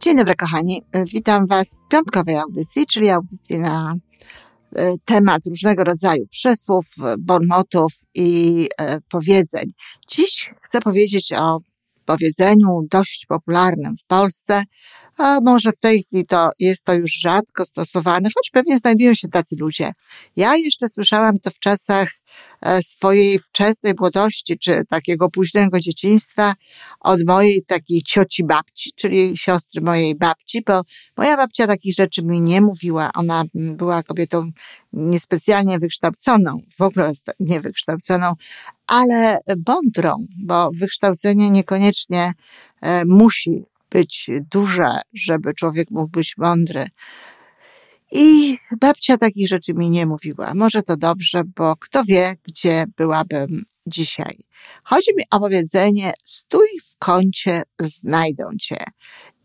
Dzień dobry, kochani. Witam Was w piątkowej audycji, czyli audycji na e, temat różnego rodzaju przysłów, bonmotów i e, powiedzeń. Dziś chcę powiedzieć o powiedzeniu dość popularnym w Polsce, a może w tej chwili to jest to już rzadko stosowane, choć pewnie znajdują się tacy ludzie. Ja jeszcze słyszałam to w czasach e, swojej wczesnej młodości, czy takiego późnego dzieciństwa od mojej takiej cioci babci, czyli siostry mojej babci, bo moja babcia takich rzeczy mi nie mówiła. Ona była kobietą niespecjalnie wykształconą, w ogóle niewykształconą, ale mądrą, bo wykształcenie niekoniecznie e, musi być duże, żeby człowiek mógł być mądry. I babcia takich rzeczy mi nie mówiła. Może to dobrze, bo kto wie, gdzie byłabym dzisiaj. Chodzi mi o powiedzenie: stój w kącie, znajdą cię.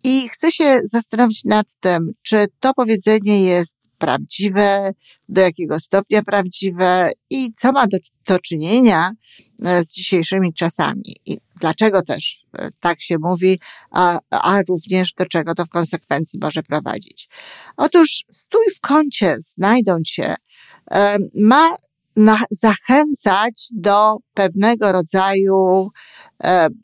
I chcę się zastanowić nad tym, czy to powiedzenie jest prawdziwe, do jakiego stopnia prawdziwe i co ma do, do czynienia e, z dzisiejszymi czasami. I dlaczego też e, tak się mówi, a, a również do czego to w konsekwencji może prowadzić. Otóż stój w kącie, znajdą cię, e, ma na, zachęcać do pewnego rodzaju,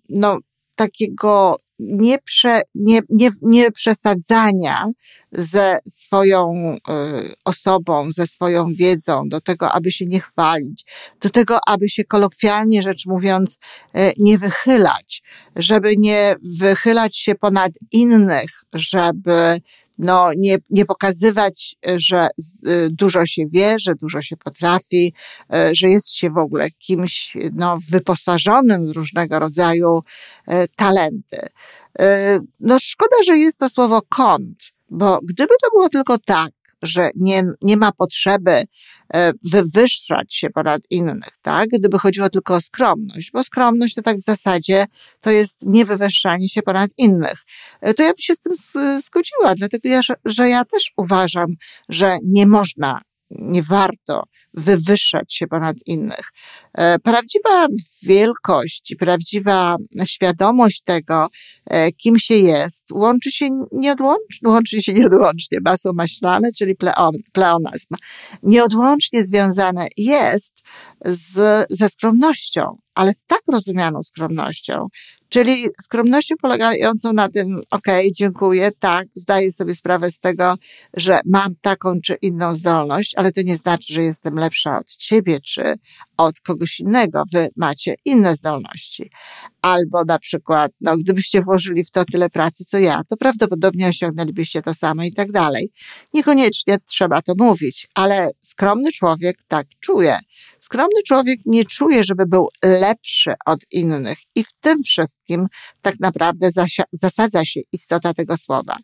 no, takiego nie, prze, nie, nie, nie przesadzania ze swoją y, osobą, ze swoją wiedzą, do tego, aby się nie chwalić, do tego, aby się kolokwialnie rzecz mówiąc y, nie wychylać, żeby nie wychylać się ponad innych, żeby no, nie, nie pokazywać, że y, dużo się wie, że dużo się potrafi, y, że jest się w ogóle kimś no, wyposażonym w różnego rodzaju talenty. No, szkoda, że jest to słowo kąt, bo gdyby to było tylko tak, że nie, nie ma potrzeby e, wywyższać się ponad innych, tak? Gdyby chodziło tylko o skromność, bo skromność to tak w zasadzie to jest niewywyższanie się ponad innych. E, to ja bym się z tym zgodziła, dlatego ja, że ja też uważam, że nie można nie warto wywyższać się ponad innych. E, prawdziwa wielkość i prawdziwa świadomość tego, e, kim się jest, łączy się nieodłącznie, łączy się nieodłącznie masło maślane, czyli pleon, pleonazm. Nieodłącznie związane jest z, ze skromnością, ale z tak rozumianą skromnością, czyli skromnością polegającą na tym, okej, okay, dziękuję, tak, zdaję sobie sprawę z tego, że mam taką czy inną zdolność, ale to nie znaczy, że jestem lepsza od ciebie czy od kogoś innego. Wy macie inne zdolności. Albo na przykład, no, gdybyście włożyli w to tyle pracy, co ja, to prawdopodobnie osiągnęlibyście to samo i tak dalej. Niekoniecznie trzeba to mówić, ale skromny człowiek tak czuje. Skromny człowiek nie czuje, żeby był lepszy od innych i w tym wszystkim tak naprawdę zasadza się istota tego słowa.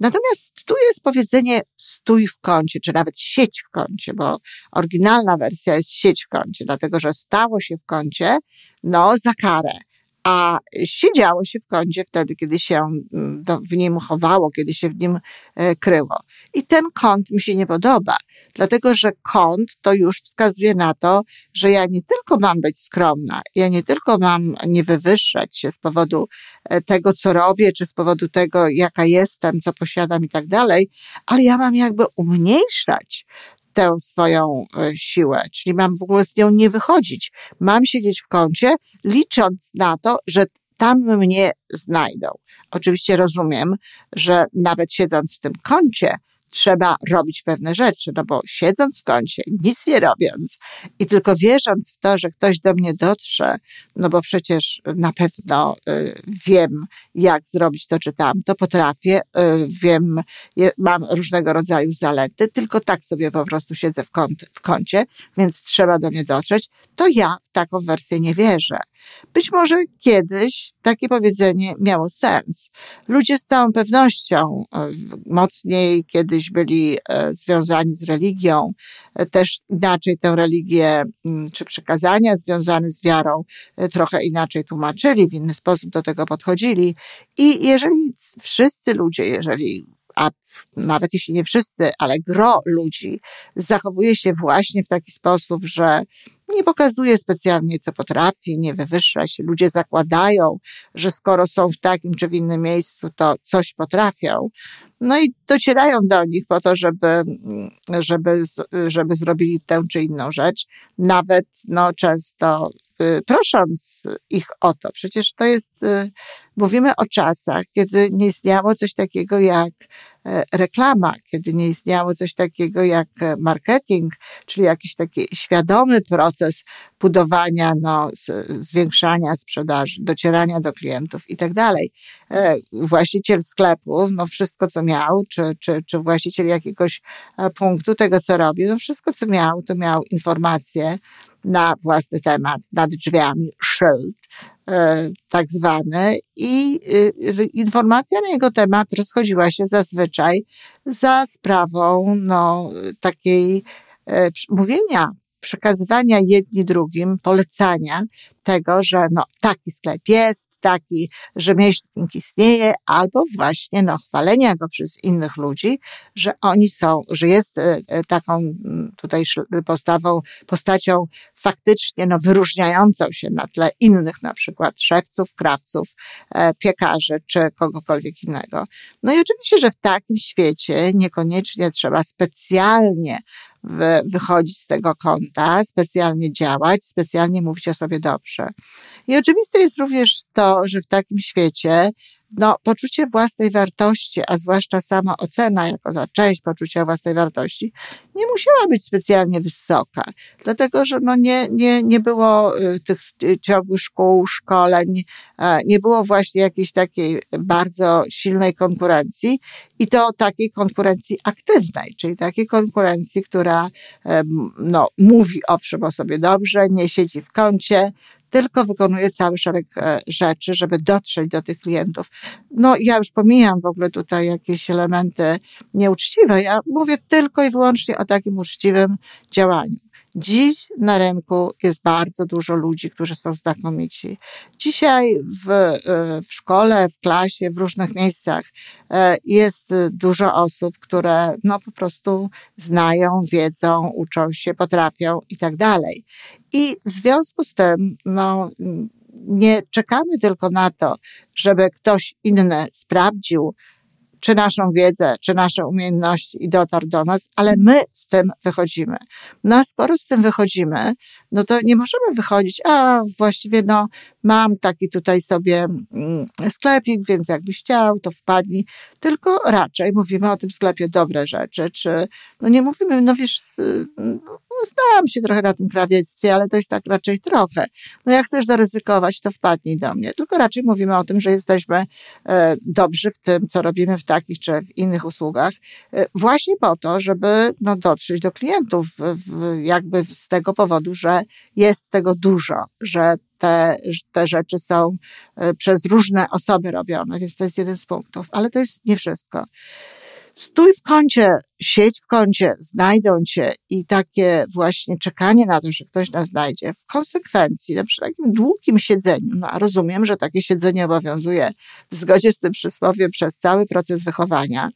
Natomiast tu jest powiedzenie stój w kącie, czy nawet sieć w kącie, bo oryginalna wersja jest sieć w kącie, dlatego że stało się w kącie, no, za karę a siedziało się w kącie wtedy, kiedy się mm, w nim chowało, kiedy się w nim e, kryło. I ten kąt mi się nie podoba, dlatego że kąt to już wskazuje na to, że ja nie tylko mam być skromna, ja nie tylko mam nie wywyższać się z powodu e, tego, co robię, czy z powodu tego, jaka jestem, co posiadam i tak dalej, ale ja mam jakby umniejszać tę swoją e, siłę, czyli mam w ogóle z nią nie wychodzić. Mam siedzieć w kącie, licząc na to, że tam mnie znajdą. Oczywiście rozumiem, że nawet siedząc w tym kącie, trzeba robić pewne rzeczy, no bo siedząc w kącie, nic nie robiąc i tylko wierząc w to, że ktoś do mnie dotrze, no bo przecież na pewno y, wiem, jak zrobić to czy tamto, potrafię, y, wiem, mam różnego rodzaju zalety, tylko tak sobie po prostu siedzę w, kąt, w kącie, więc trzeba do mnie dotrzeć, to ja w taką wersję nie wierzę. Być może kiedyś takie powiedzenie miało sens. Ludzie z całą pewnością e, mocniej kiedyś byli e, związani z religią, e, też inaczej tę religię mm, czy przekazania związane z wiarą trochę inaczej tłumaczyli, w inny sposób do tego podchodzili. I jeżeli wszyscy ludzie, jeżeli a nawet jeśli nie wszyscy, ale gro ludzi zachowuje się właśnie w taki sposób, że nie pokazuje specjalnie, co potrafi, nie wywyższa się. Ludzie zakładają, że skoro są w takim czy w innym miejscu, to coś potrafią. No i docierają do nich po to, żeby, żeby, żeby zrobili tę czy inną rzecz. Nawet no, często prosząc ich o to. Przecież to jest, y, mówimy o czasach, kiedy nie istniało coś takiego jak e, reklama, kiedy nie istniało coś takiego jak e, marketing, czyli jakiś taki świadomy proces budowania, no, zwiększania sprzedaży, docierania do klientów i tak dalej. E, właściciel sklepu, no wszystko co miał, czy, czy, czy właściciel jakiegoś punktu tego co robił, no wszystko co miał, to miał informacje, na własny temat, nad drzwiami, szyld e, tak zwany. I y, informacja na jego temat rozchodziła się zazwyczaj za sprawą no, takiej e, mówienia przekazywania jedni drugim, polecania tego, że no, taki sklep jest, taki rzemieślnik istnieje, albo właśnie no, chwalenia go przez innych ludzi, że oni są, że jest e, e, taką mm, tutaj postawą, postacią faktycznie no, wyróżniającą się na tle innych, na przykład szewców, krawców, e, piekarzy czy kogokolwiek innego. No i oczywiście, że w takim świecie niekoniecznie trzeba specjalnie wychodzić z tego kąta, specjalnie działać, specjalnie mówić o sobie dobrze. I oczywiste jest również to, że w takim świecie no, poczucie własnej wartości, a zwłaszcza sama ocena jako ta część poczucia własnej wartości, nie musiała być specjalnie wysoka, dlatego że no, nie, nie, nie było y, tych y, ciągłych szkół, szkoleń, nie było właśnie jakiejś takiej bardzo silnej konkurencji i to takiej konkurencji aktywnej, czyli takiej konkurencji, która no, mówi owszem o sobie dobrze, nie siedzi w kącie, tylko wykonuje cały szereg e, rzeczy, żeby dotrzeć do tych klientów. No, ja już pomijam w ogóle tutaj jakieś elementy nieuczciwe. Ja mówię tylko i wyłącznie o takim uczciwym działaniu. Dziś na rynku jest bardzo dużo ludzi, którzy są znakomici. Dzisiaj w, e, w szkole, w klasie, w różnych miejscach e, jest dużo osób, które no po prostu znają, wiedzą, uczą się, potrafią i tak dalej. I w związku z tym, no, nie czekamy tylko na to, żeby ktoś inny sprawdził, czy naszą wiedzę, czy nasze umiejętności i dotarł do nas, ale my z tym wychodzimy. No a skoro z tym wychodzimy, no to nie możemy wychodzić, a właściwie no mam taki tutaj sobie mm, sklepik, więc jakbyś chciał, to wpadnij. Tylko raczej mówimy o tym sklepie dobre rzeczy, czy no nie mówimy, no wiesz, no, znałam się trochę na tym krawiectwie, ale to jest tak raczej trochę. No jak chcesz zaryzykować, to wpadnij do mnie. Tylko raczej mówimy o tym, że jesteśmy e, dobrzy w tym, co robimy w takich czy w innych usługach, e, właśnie po to, żeby no, dotrzeć do klientów, w, jakby z tego powodu, że jest tego dużo, że te, te rzeczy są e, przez różne osoby robione, więc to jest jeden z punktów, ale to jest nie wszystko. Stój w kącie, siedź w kącie, znajdą cię. I takie właśnie czekanie na to, że ktoś nas znajdzie, w konsekwencji, przy takim długim siedzeniu, no a rozumiem, że takie siedzenie obowiązuje w zgodzie z tym przysłowiem przez cały proces wychowania,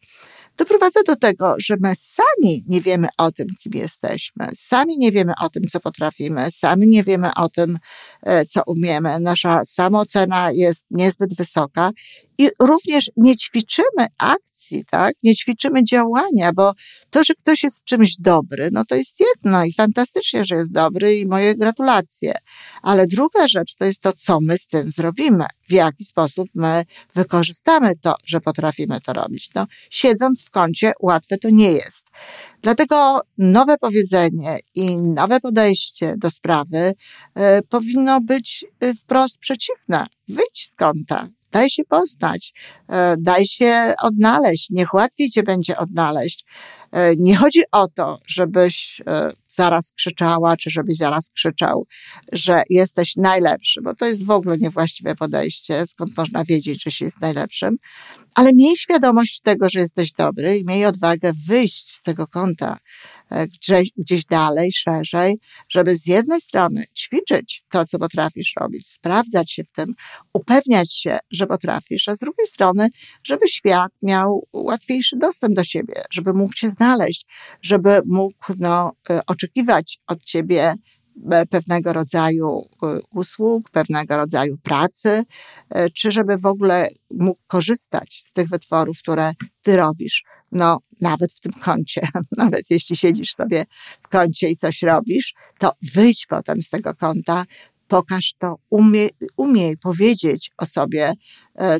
doprowadza do tego, że my sami nie wiemy o tym, kim jesteśmy, sami nie wiemy o tym, co potrafimy, sami nie wiemy o tym, e, co umiemy. Nasza samoocena jest niezbyt wysoka i również nie ćwiczymy akcji, tak? Nie ćwiczymy działania, bo to, że ktoś jest czymś dobry, no to jest jedno i fantastycznie, że jest dobry i moje gratulacje. Ale druga rzecz to jest to, co my z tym zrobimy, w jaki sposób my wykorzystamy to, że potrafimy to robić. No, siedząc w kącie, łatwe to nie jest. Dlatego nowe powiedzenie i nowe podejście do sprawy y, powinno być y, wprost przeciwne. Wyjdź z kąta, daj się poznać, e, daj się odnaleźć, niech łatwiej cię będzie odnaleźć. E, nie chodzi o to, żebyś e, zaraz krzyczała, czy żebyś zaraz krzyczał, że jesteś najlepszy, bo to jest w ogóle niewłaściwe podejście, skąd można wiedzieć, że się jest najlepszym, ale miej świadomość tego, że jesteś dobry i miej odwagę wyjść z tego kąta gdzieś, gdzieś dalej, szerzej, żeby z jednej strony ćwiczyć to, co potrafisz robić, sprawdzać się w tym, upewniać się, że potrafisz, a z drugiej strony, żeby świat miał łatwiejszy dostęp do siebie, żeby mógł cię znaleźć, żeby mógł no, e, oczekiwać od ciebie E, pewnego rodzaju e, usług, pewnego rodzaju pracy, e, czy żeby w ogóle mógł korzystać z tych wytworów, które ty robisz. No, nawet w tym kącie, nawet jeśli siedzisz sobie w kącie i coś robisz, to wyjdź potem z tego kąta, pokaż to, umie, umiej powiedzieć o sobie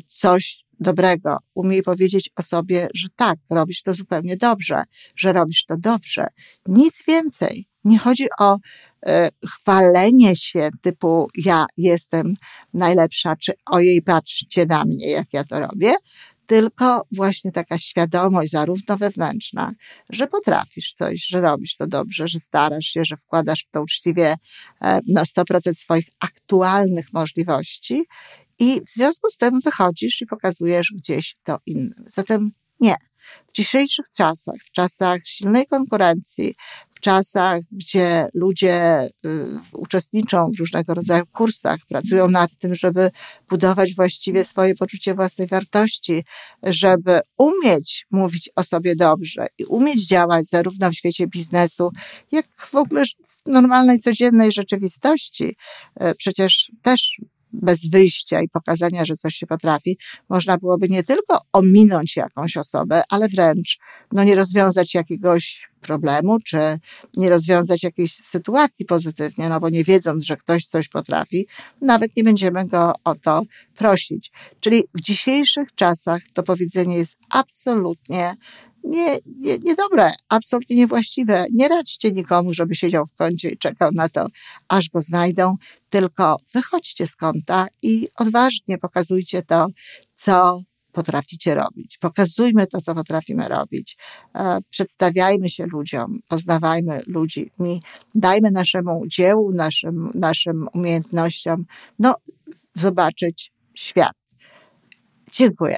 coś dobrego, umiej powiedzieć o sobie, że tak, robisz to zupełnie dobrze, że robisz to dobrze. Nic więcej. Nie chodzi o e, chwalenie się typu ja jestem najlepsza, czy ojej patrzcie na mnie, jak ja to robię, tylko właśnie taka świadomość, zarówno wewnętrzna, że potrafisz coś, że robisz to dobrze, że starasz się, że wkładasz w to uczciwie e, no, 100% swoich aktualnych możliwości i w związku z tym wychodzisz i pokazujesz gdzieś to innym. Zatem nie. W dzisiejszych czasach, w czasach silnej konkurencji, w czasach, gdzie ludzie y, uczestniczą w różnego rodzaju kursach, pracują nad tym, żeby budować właściwie swoje poczucie własnej wartości, żeby umieć mówić o sobie dobrze i umieć działać zarówno w świecie biznesu, jak w ogóle w normalnej, codziennej rzeczywistości. Y, przecież też bez wyjścia i pokazania, że coś się potrafi, można byłoby nie tylko ominąć jakąś osobę, ale wręcz no, nie rozwiązać jakiegoś problemu, czy nie rozwiązać jakiejś sytuacji pozytywnie, no bo nie wiedząc, że ktoś coś potrafi, nawet nie będziemy go o to prosić. Czyli w dzisiejszych czasach to powiedzenie jest absolutnie nie, nie, niedobre, absolutnie niewłaściwe. Nie radźcie nikomu, żeby siedział w kącie i czekał na to, aż go znajdą, tylko wychodźcie z kąta i odważnie pokazujcie to, co potraficie robić. Pokazujmy to, co potrafimy robić. E, przedstawiajmy się ludziom, poznawajmy ludzi, dajmy naszemu dziełu, naszym, naszym umiejętnościom, no, zobaczyć świat. Dziękuję.